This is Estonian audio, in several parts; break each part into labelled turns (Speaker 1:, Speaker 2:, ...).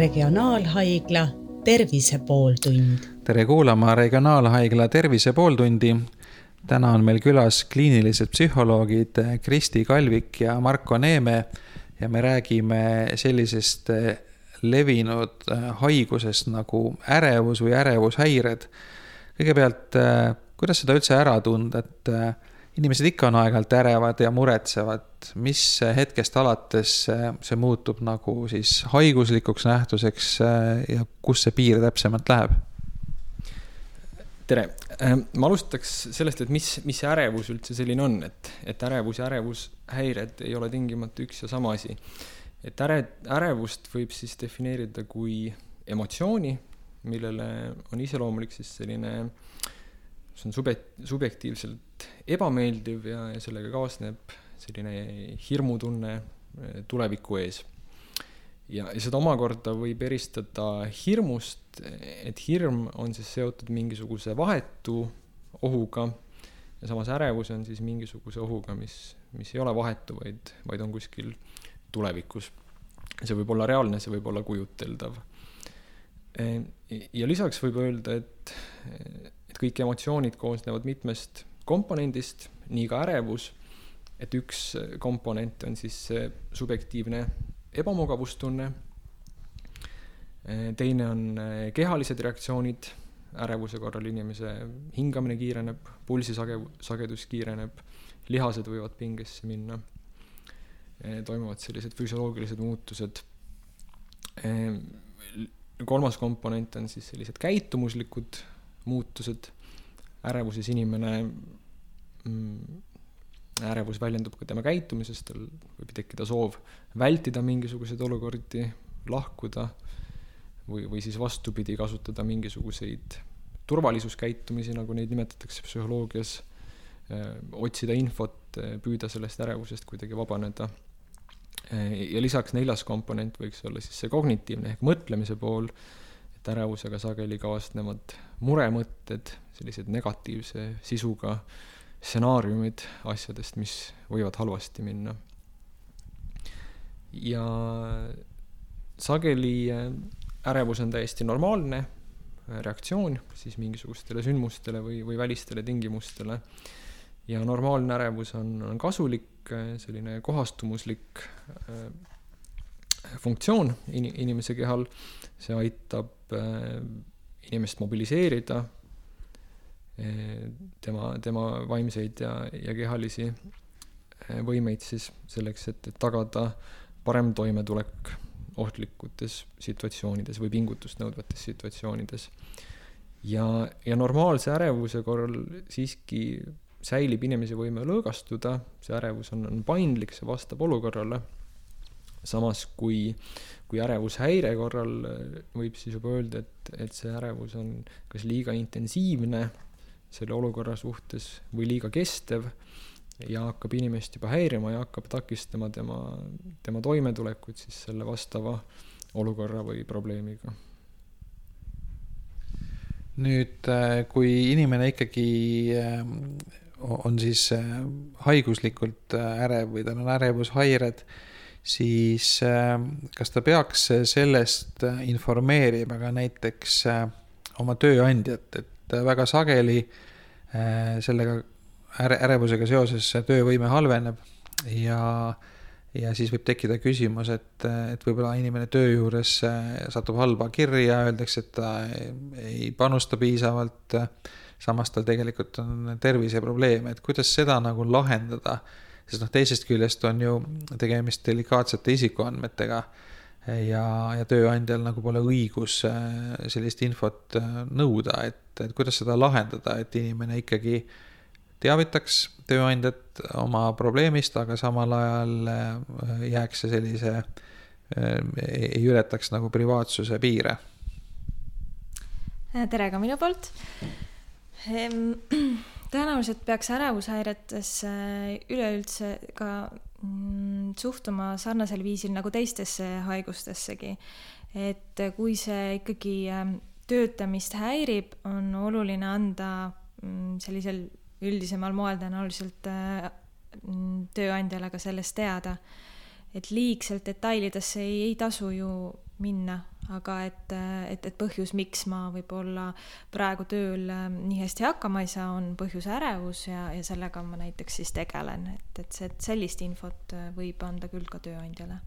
Speaker 1: Regionaalhaigla Tervise pooltund.
Speaker 2: tere kuulama Regionaalhaigla Tervise pooltundi. täna on meil külas kliinilised psühholoogid Kristi Kalvik ja Marko Neeme ja me räägime sellisest levinud haigusest nagu ärevus või ärevushäired. kõigepealt, kuidas seda üldse ära tunda, et inimesed ikka on aeg-ajalt ärevad ja muretsevad, mis hetkest alates see muutub nagu siis haiguslikuks nähtuseks ja kus see piir täpsemalt läheb?
Speaker 3: tere, ma alustaks sellest, et mis, mis see ärevus üldse selline on, et, et ärevus ja ärevushäired ei ole tingimata üks ja sama asi. et äre, ärevust võib siis defineerida kui emotsiooni, millele on iseloomulik siis selline see on subjekt-, subjektiivselt ebameeldiv ja, ja sellega kaasneb selline hirmutunne eh, tuleviku ees. ja, ja seda omakorda võib eristada hirmust, et hirm on siis seotud mingisuguse vahetu ohuga ja samas ärevus on siis mingisuguse ohuga, mis, mis ei ole vahetu, vaid, vaid on kuskil tulevikus. see võib olla reaalne, see võib olla kujuteldav. Eh, ja lisaks võib öelda, et et kõik emotsioonid koosnevad mitmest komponendist, nii ka ärevus, et üks komponent on siis subjektiivne ebamugavustunne, teine on kehalised reaktsioonid, ärevuse korral inimese hingamine kiireneb, pulsi sage-, sagedus kiireneb, lihased võivad pingesse minna, toimuvad sellised füsioloogilised muutused. kolmas komponent on siis sellised käitumuslikud muutused, ärevuses inimene mm, ärevus väljendub ka tema käitumises, tal võib tekkida soov vältida mingisuguseid olukordi, lahkuda või, või siis vastupidi, kasutada mingisuguseid turvalisuskäitumisi, nagu neid nimetatakse psühholoogias, otsida infot, püüda sellest ärevusest kuidagi vabaneda. ja lisaks neljas komponent võiks olla siis see kognitiivne ehk mõtlemise pool, et ärevusega sageli kaasnevad muremõtted, sellised negatiivse sisuga stsenaariumid asjadest, mis võivad halvasti minna. ja sageli äh, ärevus on täiesti normaalne äh, reaktsioon siis mingisugustele sündmustele või, või välistele tingimustele. ja normaalne ärevus on, on kasulik, äh, selline kohastumuslik funktsioon in-, inimese kehal, see aitab inimest mobiliseerida, tema, tema vaimseid ja, ja kehalisi eh, võimeid siis selleks, et, et tagada parem toimetulek ohtlikutes situatsioonides või pingutust nõudvates situatsioonides. ja, ja normaalse ärevuse korral siiski säilib inimese võime lõõgastuda, see ärevus on, on paindlik, see vastab olukorrale. Samas kui, kui ärevushäire korral võib siis juba öelda, et, et see ärevus on kas liiga intensiivne selle olukorra suhtes või liiga kestev ja hakkab inimest juba häirima ja hakkab takistama tema, tema toimetulekut siis selle vastava olukorra või probleemiga.
Speaker 2: nüüd, äh, kui inimene ikkagi äh, on siis äh, haiguslikult ärev või tal on ärevushäired, siis kas ta peaks sellest informeerima ka näiteks oma tööandjat, et väga sageli äh, sellega äre, ärevusega seoses töövõime halveneb ja, ja siis võib tekkida küsimus, et, et võib-olla inimene töö juures äh, satub halba kirja, öeldakse, et ta ei panusta piisavalt, samas tal tegelikult on terviseprobleem, et kuidas seda nagu lahendada, sest noh, teisest küljest on ju tegemist delikaatsete isikuandmetega ja, ja tööandjal nagu pole õigus äh, sellist infot äh, nõuda, et, et kuidas seda lahendada, et inimene ikkagi teavitaks tööandjat oma probleemist, aga samal ajal äh, jääks see sellise, ei ületaks nagu privaatsuse piire.
Speaker 4: tere ka minu poolt. Ehm, tõenäoliselt peaks ärevushäiretes üleüldse ka Mm, suhtuma sarnasel viisil nagu teistesse haigustessegi. et kui see ikkagi ähm, töötamist häirib, on oluline anda mm, sellisel üldisemal moel tõenäoliselt äh, mm, tööandjale ka sellest teada. et liigselt detailidesse ei, ei tasu ju minna, aga et, et, et põhjus, miks ma võib-olla praegu tööl nii hästi hakkama ei saa, on põhjus ärevus ja, ja sellega ma näiteks siis tegelen, et, et see, sellist infot võib anda küll ka tööandjale.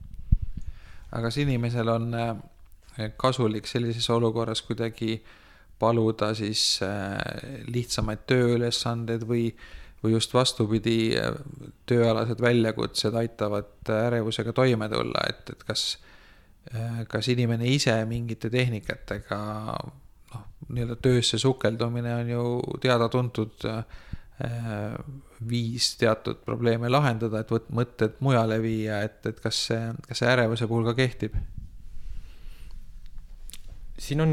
Speaker 2: aga kas inimesel on kasulik sellises olukorras kuidagi paluda siis lihtsamaid tööülesandeid või või just vastupidi, tööalased väljakutsed aitavad ärevusega toime tulla, et, et kas, kas inimene ise mingite tehnikatega noh, nii-öelda töösse sukeldumine on ju teada-tuntud äh, viis teatud probleeme lahendada, et võt-, mõtted mujale viia, et, et kas see, kas see ärevuse puhul ka kehtib?
Speaker 3: siin on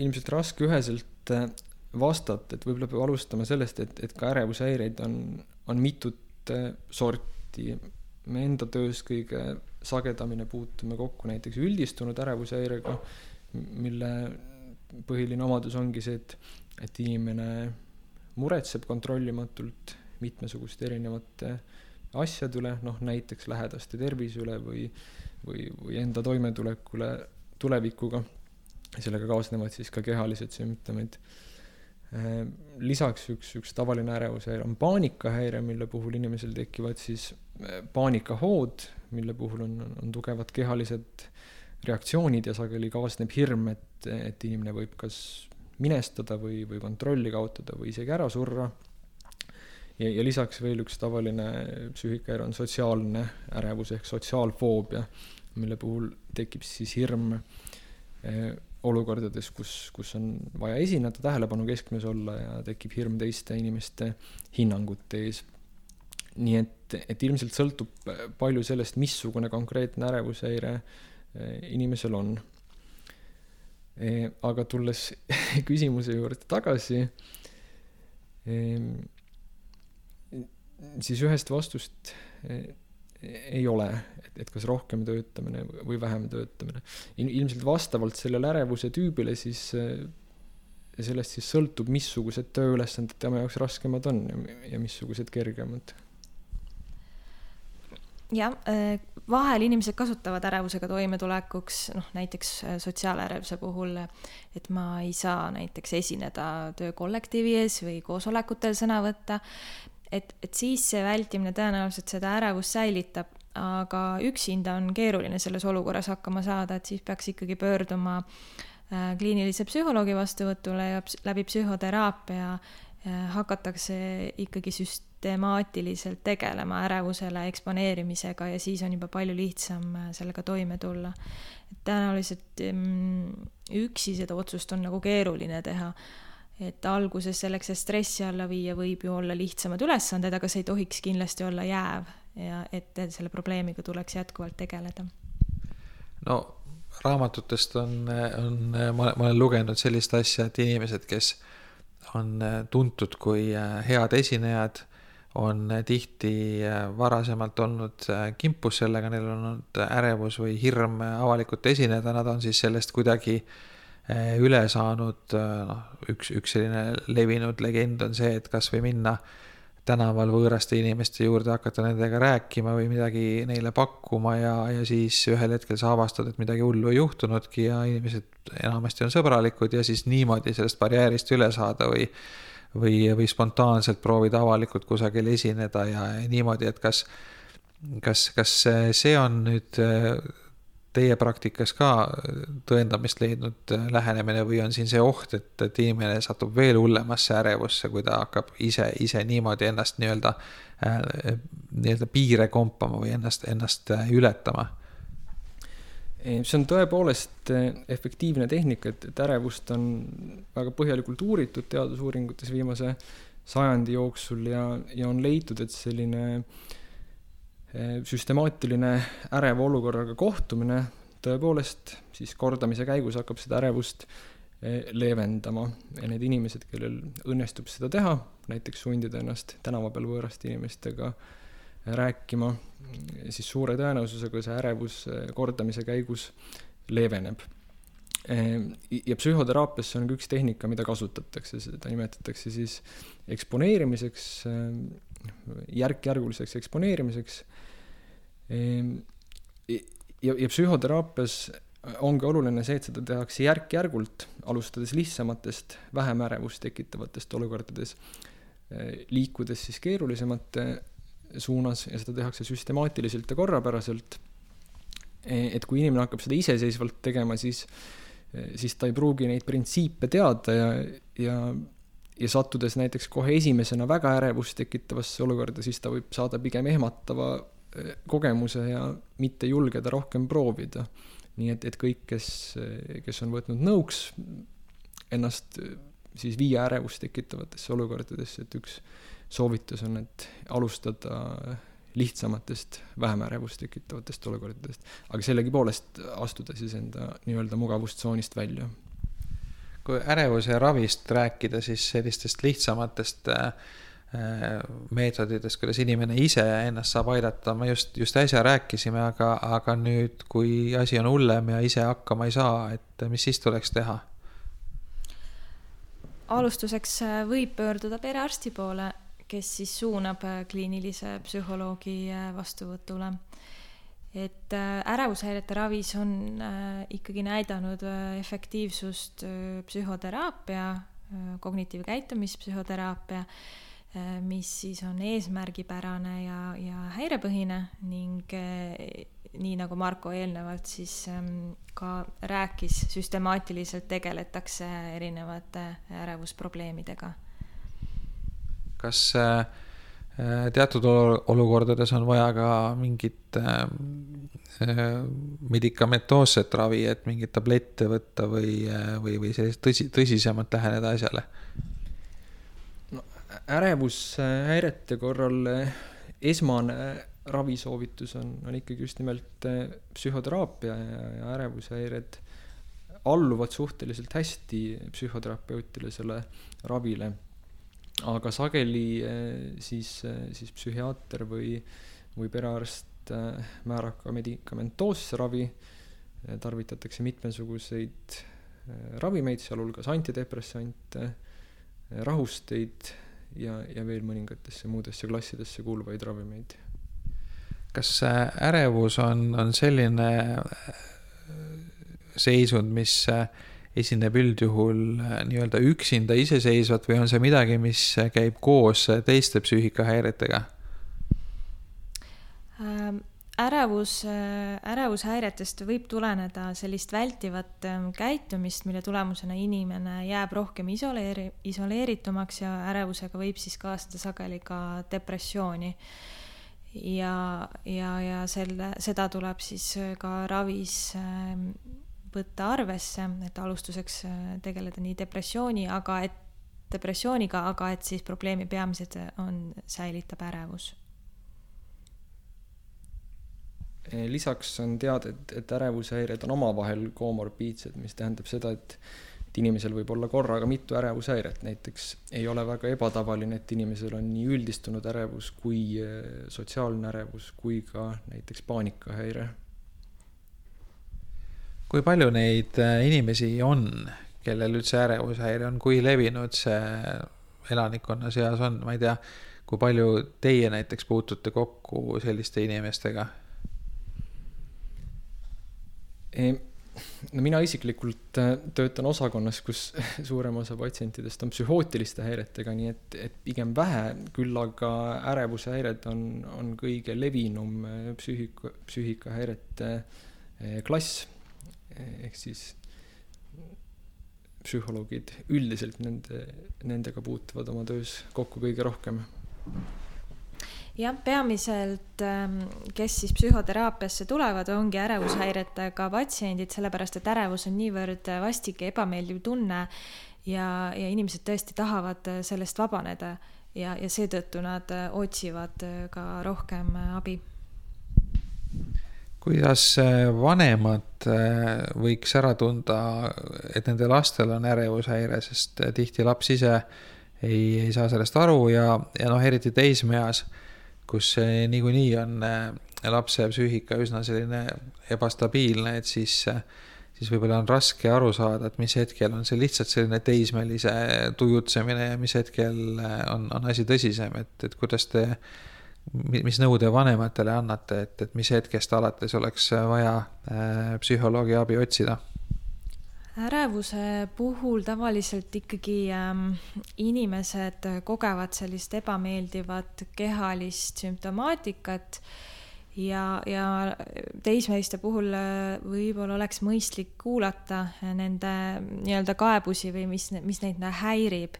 Speaker 3: ilmselt raske üheselt vastata, et võib-olla peab alustama sellest, et, et ka ärevushäireid on, on mitut äh, sorti. Me enda töös kõige sagedamini puutume kokku näiteks üldistunud ärevushäirega, mille põhiline omadus ongi see, et, et inimene muretseb kontrollimatult mitmesuguste erinevate asjade üle, noh näiteks lähedaste tervise üle või, või, või enda toimetulekule tulevikuga. sellega kaasnevad siis ka kehalised sümptomid lisaks üks, üks tavaline ärevushäire on paanikahäire, mille puhul inimesel tekivad siis äh, paanikahood, mille puhul on, on tugevad kehalised reaktsioonid ja sageli kaasneb hirm, et, et inimene võib kas minestada või, või kontrolli kaotada või isegi ära surra. ja, ja lisaks veel üks tavaline psüühikahäire on sotsiaalne ärevus ehk sotsiaalfoobia, mille puhul tekib siis hirm äh, olukordades, kus, kus on vaja esineda, tähelepanu keskmes olla ja tekib hirm teiste inimeste hinnangute ees. nii et, et ilmselt sõltub palju sellest, missugune konkreetne ärevushäire eh, inimesel on. Eh, aga tulles küsimuse juurde tagasi, eh, siis ühest vastust ei ole, et, et kas rohkem töötamine või vähem töötamine. ilmselt vastavalt sellele ärevuse tüübile siis sellest siis sõltub, missugused tööülesanded tema jaoks raskemad on ja missugused kergemad.
Speaker 4: jah, äh, vahel inimesed kasutavad ärevusega toimetulekuks, noh näiteks äh, sotsiaalärevuse puhul, et ma ei saa näiteks esineda töökollektiivi ees või koosolekutel sõna võtta et, et siis see vältimine tõenäoliselt seda ärevust säilitab, aga üksinda on keeruline selles olukorras hakkama saada, et siis peaks ikkagi pöörduma äh, kliinilise psühholoogi vastuvõtule ja läbi psühhoteraapia äh, hakatakse ikkagi süstemaatiliselt tegelema ärevusele eksponeerimisega ja siis on juba palju lihtsam äh, sellega toime tulla. et tõenäoliselt mm, üksi seda otsust on nagu keeruline teha et alguses selleks, et stressi alla viia, võib ju olla lihtsamad ülesanded, aga see ei tohiks kindlasti olla jääv ja et selle probleemiga tuleks jätkuvalt tegeleda.
Speaker 2: no raamatutest on, on, ma, ma olen lugenud sellist asja, et inimesed, kes on tuntud kui head esinejad, on tihti varasemalt olnud kimpus sellega, neil on olnud ärevus või hirm avalikult esineda, nad on siis sellest kuidagi äh, üle saanud, eh, noh, üks, üks selline levinud legend on see, et kasvõi minna tänaval võõraste inimeste juurde, hakata nendega rääkima või midagi neile pakkuma ja, ja siis ühel hetkel sa avastad, et midagi hullu ei juhtunudki ja inimesed enamasti on sõbralikud ja siis niimoodi sellest barjäärist üle saada või või, või spontaanselt proovida avalikult kusagil esineda ja, niimoodi, et kas kas, kas see on nüüd teie praktikas ka tõendamist leidnud lähenemine või on siin see oht, et, et inimene satub veel hullemasse ärevusse, kui ta hakkab ise, ise niimoodi ennast nii-öelda, äh, nii-öelda piire kompama või ennast, ennast äh, ületama?
Speaker 3: see on tõepoolest äh, efektiivne tehnika, et, et ärevust on väga põhjalikult uuritud teadusuuringutes viimase sajandi jooksul ja, ja on leitud, et selline äh, süstemaatiline äreva olukorraga kohtumine tõepoolest siis kordamise käigus hakkab seda ärevust eh, leevendama ja need inimesed, kellel õnnestub seda teha, näiteks sundida ennast tänava peal võõraste inimestega rääkima, siis suure tõenäosusega see ärevus kordamise käigus leeveneb. ja psühhoteraapias see on ka üks tehnika, mida kasutatakse, seda nimetatakse siis eksponeerimiseks, järk-järguliseks eksponeerimiseks Ehm, ja, ja psühhoteraapias ongi oluline see, et seda tehakse järk-järgult, alustades lihtsamatest, vähem ärevust tekitavatest olukordades, liikudes siis keerulisemate suunas ja seda tehakse süstemaatiliselt ja korrapäraselt. et kui inimene hakkab seda iseseisvalt tegema, siis, siis ta ei pruugi neid printsiipe teada ja, ja, ja sattudes näiteks kohe esimesena väga ärevust tekitavasse olukorda, siis ta võib saada pigem ehmatava eh, kogemuse ja mitte julgeda rohkem proovida nii et, et kõik, kes, kes on võtnud nõuks ennast siis viia ärevust tekitavatesse olukordadesse, et üks soovitus on, et alustada lihtsamatest, vähem ärevust tekitavatest olukordadest, aga sellegipoolest astuda siis enda nii-öelda mugavustsoonist välja.
Speaker 2: Kui ärevuse ravist rääkida, siis sellistest lihtsamatest äh, Äh, meetoditest, kuidas inimene ise ennast saab aidata, me just, just äsja rääkisime, aga, aga nüüd, kui asi on hullem ja ise hakkama ei saa, et mis siis tuleks teha?
Speaker 4: alustuseks äh, võib pöörduda perearsti poole, kes siis suunab kliinilise psühholoogi vastuvõtule. Et ärevushäirete ravis on ikkagi näidanud efektiivsust psühhoteraapia, kognitiivkäitumispsühhoteraapia Äh, mis siis on eesmärgipärane ja, ja häirepõhine ning äh, nii nagu Marko eelnevalt siis ähm, ka rääkis, süstemaatiliselt tegeletakse erinevate ärevusprobleemidega.
Speaker 2: kas äh, teatud olukordades on vaja ka mingit medikamentoosset ravi, et mingeid tablette võtta või, või, või sellist tõsi, tõsisemalt läheneda asjale?
Speaker 3: ärevushäirete korral esmane ravisoovitus on, on ikkagi just nimelt psühhoteraapia ja, ja ärevushäired alluvad suhteliselt hästi psühhoterapeutilisele ravile. Aga sageli eh, siis, siis psühhiaater või, või perearst määrab ka medikamentoosse ravi, tarvitatakse mitmesuguseid ravimeid, sealhulgas antidepressante, rahusteid ja, ja veel mõningatesse muudesse klassidesse kuuluvaid ravimeid.
Speaker 2: kas ärevus on, on selline seisund, mis äh, esineb üldjuhul äh, nii-öelda üksinda iseseisvalt või on see midagi, mis käib koos teiste psüühikahäiretega
Speaker 4: ähm,? ärevus, ärevushäiretest võib tuleneda sellist vältivat ähm, käitumist, mille tulemusena inimene jääb rohkem isoleeri-, isoleeritumaks ja ärevusega võib siis kaasneda sageli ka depressiooni. ja, ja, ja selle, seda tuleb siis ka ravis ähm, võtta arvesse, et alustuseks äh, tegeleda nii depressiooni, aga et depressiooniga, aga et siis probleemi peamised on, säilitab ärevus
Speaker 3: Eh, lisaks on teada, et, et ärevushäired on omavahel komorbiidsed, mis tähendab seda, et et inimesel võib olla korraga mitu ärevushäiret, näiteks ei ole väga ebatavaline, et inimesel on nii üldistunud ärevus kui sotsiaalne ärevus kui ka näiteks paanikahäire.
Speaker 2: Kui palju neid eh, inimesi on, kellel üldse ärevushäire on, kui levinud see elanikkonna seas on, ma ei tea, kui palju teie näiteks puutute kokku selliste inimestega?
Speaker 3: no mina isiklikult äh, töötan osakonnas, kus suurem osa patsientidest on psühhootiliste häiretega, nii et, et pigem vähe, küll aga ärevuse häired on, on kõige levinum äh, psüühika, psüühikahäirete äh, klass. Ehk siis psühholoogid üldiselt nende, nendega puutuvad oma töös kokku kõige rohkem.
Speaker 4: Jah, peamiselt, ähm, kes siis psühhoteraapiasse tulevad, ongi ärevushäiretega patsiendid, sellepärast et ärevus on niivõrd vastik ja ebameeldiv tunne ja, ja inimesed tõesti tahavad äh, sellest vabaneda ja, ja seetõttu nad äh, otsivad äh, ka rohkem abi
Speaker 2: kuidas vanemad võiks ära tunda, et nende lastel on ärevushäire, sest tihti laps ise ei, ei saa sellest aru ja, ja noh, eriti teismeeas kus niikuinii on äh, lapse psüühika üsna selline ebastabiilne, et siis, äh, siis võib-olla on raske aru saada, et mis hetkel on see lihtsalt selline teismelise tujutsemine ja mis hetkel äh, on, on asi tõsisem, et, et kuidas te, mis nõu te vanematele annate, et, et mis hetkest alates oleks vaja psühholoogi abi otsida?
Speaker 4: ärevuse puhul tavaliselt ikkagi ähm, inimesed kogevad sellist ebameeldivat kehalist sümptomaatikat ja, ja teismeliste puhul äh, võib-olla oleks mõistlik kuulata nende nii-öelda kaebusi või mis, mis neid häirib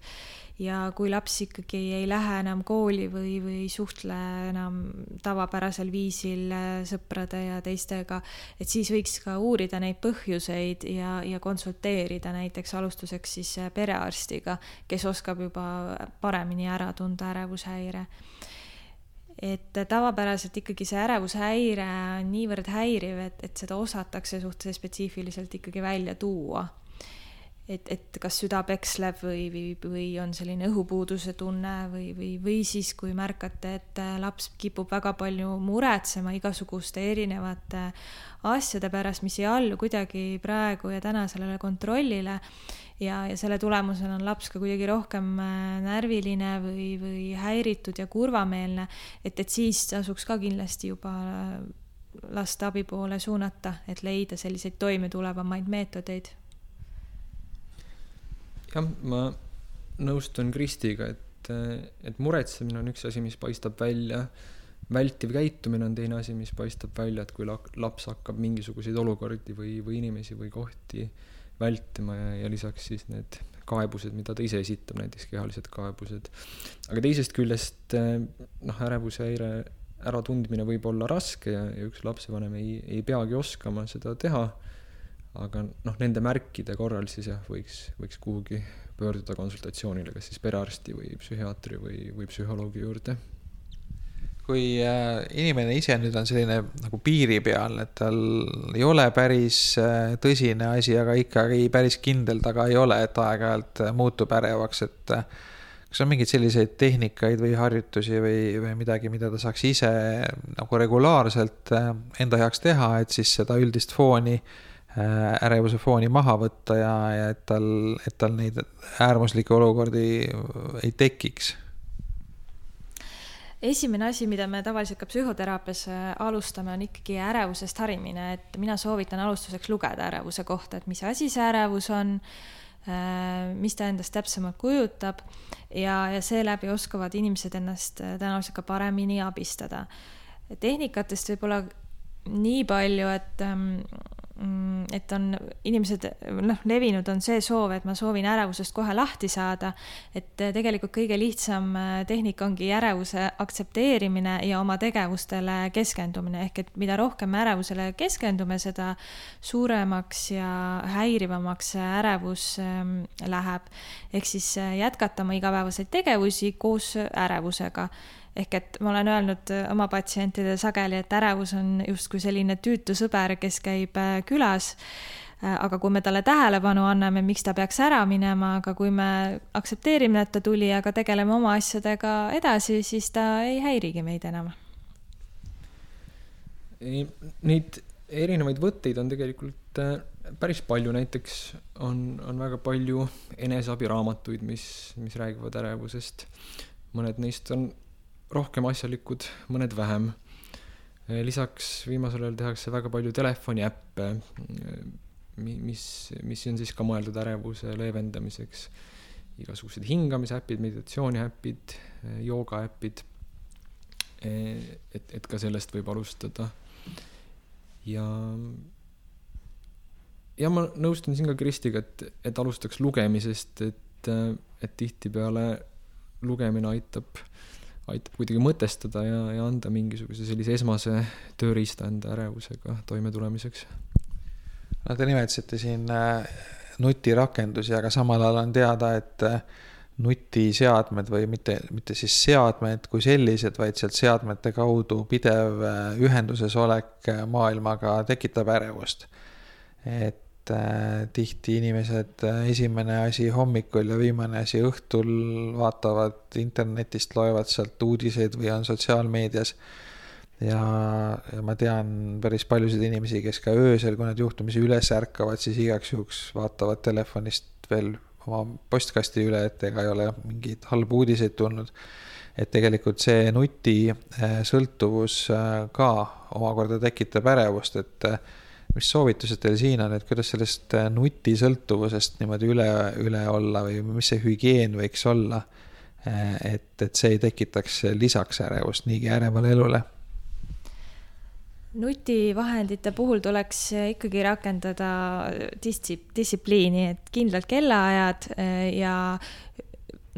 Speaker 4: ja kui laps ikkagi ei lähe enam kooli või, või ei suhtle enam tavapärasel viisil äh, sõprade ja teistega, et siis võiks ka uurida neid põhjuseid ja, ja konsulteerida näiteks alustuseks siis äh, perearstiga, kes oskab juba paremini ära tunda ärevushäire. Et tavapäraselt ikkagi see ärevushäire on niivõrd häiriv, et, et seda osatakse suhteliselt spetsiifiliselt ikkagi välja tuua et, et kas süda peksleb või, või, või on selline õhupuuduse tunne või, või, või siis, kui märkate, et laps kipub väga palju muretsema igasuguste erinevate asjade pärast, mis ei allu kuidagi praegu ja täna sellele kontrollile. Ja, ja selle tulemusena on laps ka kuidagi rohkem äh, närviline või, või häiritud ja kurvameelne, et, et siis tasuks ka kindlasti juba äh, last abi poole suunata, et leida selliseid toimetulevamaid meetodeid
Speaker 3: jah, ma nõustun Kristiga, et, et muretsemine on üks asi, mis paistab välja, vältiv käitumine on teine asi, mis paistab välja, et kui laps hakkab mingisuguseid olukordi või, või inimesi või kohti vältima ja, ja lisaks siis need kaebused, mida ta ise esitab, näiteks kehalised kaebused. aga teisest küljest noh, ärevushäire äratundmine võib olla raske ja, ja üks lapsevanem ei, ei peagi oskama seda teha aga noh, nende märkide korral siis jah, võiks, võiks kuhugi pöörduda konsultatsioonile, kas siis perearsti või psühhiaatri või, või psühholoogi juurde.
Speaker 2: kui äh, inimene ise nüüd on selline nagu piiri peal, et tal ei ole päris äh, tõsine asi, aga ikkagi päris kindel ta ka ei ole, et aeg-ajalt äh, muutub ärevaks, et kas on mingeid selliseid tehnikaid või harjutusi või, või midagi, mida ta saaks ise nagu regulaarselt enda heaks teha, et siis seda üldist fooni ärevuse fooni maha võtta ja, ja et tal, et tal neid äärmuslikke olukordi ei tekiks
Speaker 4: esimene asi, mida me tavaliselt ka psühhoteraapias äh, alustame, on ikkagi ärevusest harimine, et mina soovitan alustuseks lugeda ärevuse kohta, et mis asi see ärevus on, äh, mis ta endast täpsemalt kujutab ja, ja seeläbi oskavad inimesed ennast tõenäoliselt ka paremini abistada. tehnikatest võib-olla nii palju, et ähm, Mm, et on inimesed, noh, levinud on see soov, et ma soovin ärevusest kohe lahti saada. et tegelikult kõige lihtsam äh, tehnika ongi ärevuse aktsepteerimine ja oma tegevustele keskendumine, ehk et mida rohkem me ärevusele keskendume, seda suuremaks ja häirivamaks see ärevus ähm, läheb. ehk siis äh, jätkata oma igapäevaseid tegevusi koos ärevusega ehk et ma olen öelnud äh, oma patsientidele sageli, et ärevus on justkui selline tüütu sõber, kes käib äh, külas. Äh, aga kui me talle tähelepanu anname, miks ta peaks ära minema, aga kui me aktsepteerime, et ta tuli, aga tegeleme oma asjadega edasi, siis ta ei häirigi meid enam.
Speaker 3: Neid erinevaid võtteid on tegelikult päris palju, näiteks on, on väga palju eneseabiraamatuid, mis, mis räägivad ärevusest. mõned neist on rohkem asjalikud, mõned vähem. lisaks viimasel ajal tehakse väga palju telefoniäppe, mis, mis on siis ka mõeldud ärevuse leevendamiseks. igasugused hingamisäpid, meditatsiooniäpid, joogaäpid. et, et ka sellest võib alustada. ja, ja ma nõustun siin ka Kristiga, et, et alustaks lugemisest, et, et tihtipeale lugemine aitab aitab kuidagi mõtestada ja, ja anda mingisuguse sellise esmase tööriista enda ärevusega toimetulemiseks.
Speaker 2: no te nimetasite siin äh, nutirakendusi, aga samal ajal on teada, et äh, nutiseadmed või mitte, mitte siis seadmed kui sellised, vaid sealt seadmete kaudu pidev äh, ühenduses olek maailmaga tekitab ärevust. et et äh, tihti inimesed äh, esimene asi hommikul ja viimane asi õhtul vaatavad internetist, loevad sealt uudiseid või on sotsiaalmeedias. ja, ja ma tean päris paljusid inimesi, kes ka öösel, kui nad juhtumisi üles ärkavad, siis igaks juhuks vaatavad telefonist veel oma postkasti üle, et ega ei ole mingeid halbu uudiseid tulnud. et tegelikult see nutisõltuvus ka omakorda tekitab ärevust, et mis soovitused teil siin on, et kuidas sellest nutisõltuvusest niimoodi üle, üle olla või mis see hügieen võiks olla? et, et see ei tekitaks lisaks ärevust niigi ärevale elule
Speaker 4: nutivahendite puhul tuleks ikkagi rakendada distsip-, distsipliini, et kindlad kellaajad eh, ja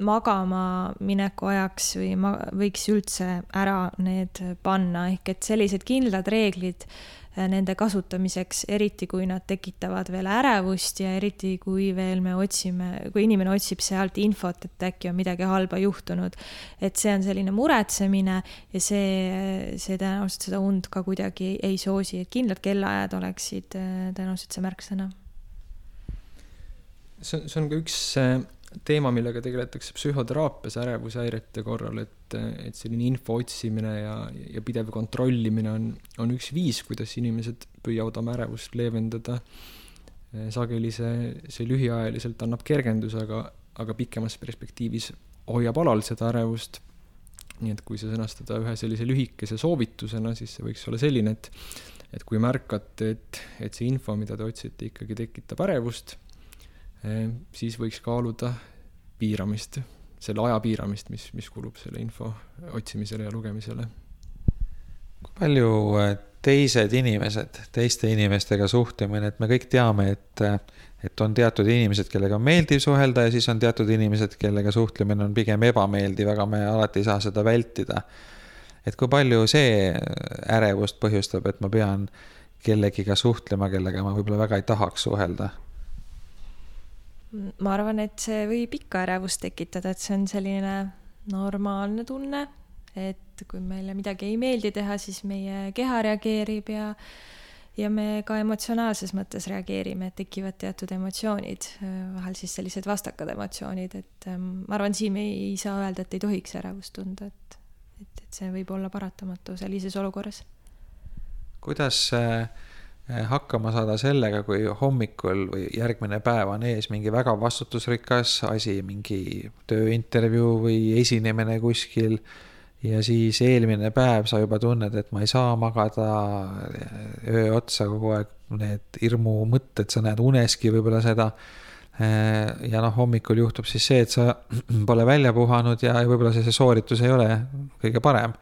Speaker 4: magama mineku ajaks või ma võiks üldse ära need panna, ehk et sellised kindlad reeglid Äh, nende kasutamiseks, eriti kui nad tekitavad veel ärevust ja eriti kui veel me otsime, kui inimene otsib sealt infot, et äkki on midagi halba juhtunud. et see on selline muretsemine ja see, see tõenäoliselt seda und ka kuidagi ei soosi, et kindlad kellaajad oleksid äh, tõenäoliselt see märksõna.
Speaker 3: see on, see on ka üks äh, teema, millega tegeletakse psühhoteraapias ärevushäirete korral, et, et selline info otsimine ja, ja pidev kontrollimine on, on üks viis, kuidas inimesed püüavad oma ärevust leevendada. sageli see, see lühiajaliselt annab kergenduse, aga, aga pikemas perspektiivis hoiab alal seda ärevust. nii et kui see sõnastada ühe sellise lühikese soovitusena, siis see võiks olla selline, et, et kui märkate, et, et see info, mida te otsite, ikkagi tekitab ärevust siis võiks kaaluda piiramist, selle aja piiramist, mis, mis kulub selle info otsimisele ja lugemisele.
Speaker 2: kui palju äh, teised inimesed, teiste inimestega suhtlemine, et me kõik teame, et, äh, et on teatud inimesed, kellega on meeldiv suhelda ja siis on teatud inimesed, kellega suhtlemine on pigem ebameeldiv, aga me alati ei saa seda vältida. et kui palju see ärevust põhjustab, et ma pean kellegiga suhtlema, kellega ma võib-olla väga ei tahaks suhelda
Speaker 4: ma arvan, et see võib ikka ärevust tekitada, et see on selline normaalne tunne, et kui meile midagi ei meeldi teha, siis meie keha reageerib ja ja me ka emotsionaalses mõttes reageerime, et tekivad teatud emotsioonid, vahel siis sellised vastakad emotsioonid, et ähm, ma arvan, siin me ei saa öelda, et ei tohiks ärevust tunda, et, et, et see võib olla paratamatu sellises olukorras.
Speaker 2: kuidas äh, hakkama saada sellega, kui hommikul või järgmine päev on ees mingi väga vastutusrikas asi, mingi tööintervjuu või esinemine kuskil. ja siis eelmine päev sa juba tunned, et ma ei saa magada öö otsa kogu aeg, need hirmumõtted, sa näed uneski võib-olla seda. Eh, ja noh, hommikul juhtub siis see, et sa pole välja puhanud ja võib-olla see, see sooritus ei ole kõige parem.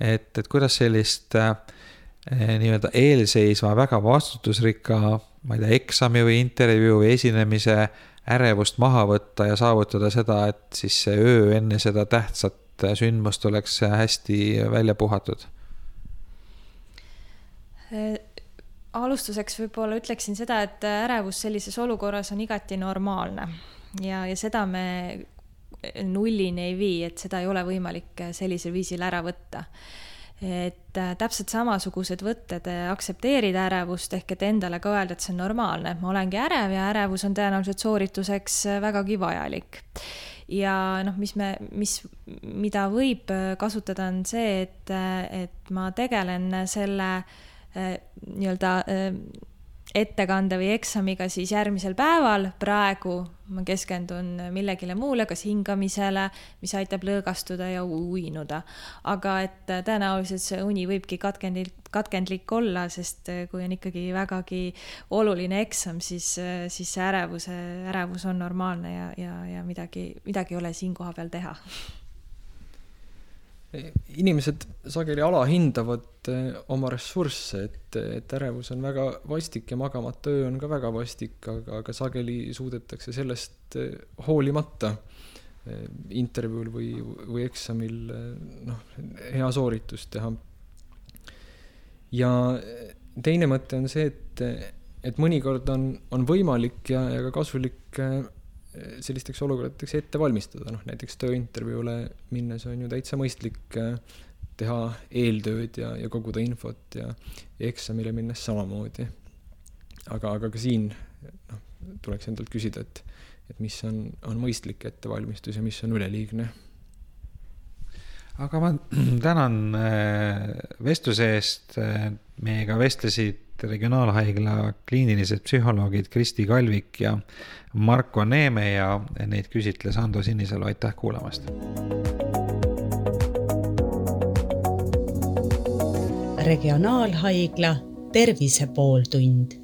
Speaker 2: et, et kuidas sellist äh, Eh, nii-öelda eelseisva väga vastutusrikka, ma ei tea, eksami või intervjuu või esinemise ärevust maha võtta ja saavutada seda, et siis see öö enne seda tähtsat sündmust oleks hästi välja puhatud?
Speaker 4: Eh, alustuseks võib-olla ütleksin seda, et ärevus sellises olukorras on igati normaalne ja, ja seda me nullini ei vii, et seda ei ole võimalik sellisel viisil ära võtta et äh, täpselt samasugused võtted äh, aktsepteerida ärevust ehk et endale ka öelda, et see on normaalne, et ma olengi ärev ja ärevus on tõenäoliselt soorituseks äh, vägagi vajalik. ja noh, mis me, mis, mida võib kasutada, on see, et, et ma tegelen selle nii-öelda ettekande või eksamiga siis järgmisel päeval, praegu ma keskendun millegile muule, kas hingamisele, mis aitab lõõgastuda ja uinuda. aga et tõenäoliselt see uni võibki katkendlik, katkendlik olla, sest kui on ikkagi vägagi oluline eksam, siis, siis see ärevuse, ärevus on normaalne ja, ja, ja midagi, midagi ei ole siin kohapeal teha
Speaker 3: inimesed sageli alahindavad eh, oma ressursse, et, et ärevus on väga vastik ja magamata öö on ka väga vastik, aga, aga sageli suudetakse sellest eh, hoolimata eh, intervjuul või, või eksamil noh, hea sooritust teha. ja teine mõte on see, et, et mõnikord on, on võimalik ja, ja ka kasulik sellisteks olukordadeks ette valmistada, noh näiteks tööintervjuule minnes on ju täitsa mõistlik äh, teha eeltööd ja, ja koguda infot ja, eksamile minnes samamoodi. aga, aga ka siin noh, tuleks endalt küsida, et, et mis on, on mõistlik ettevalmistus ja mis on üleliigne.
Speaker 2: aga ma tänan äh, vestluse eest, äh, meiega vestlesid et Regionaalhaigla kliinilised psühholoogid Kristi Kalvik ja Marko Neeme ja neid küsitles Ando Sinisalu, aitäh kuulamast.
Speaker 1: regionaalhaigla Tervise pooltund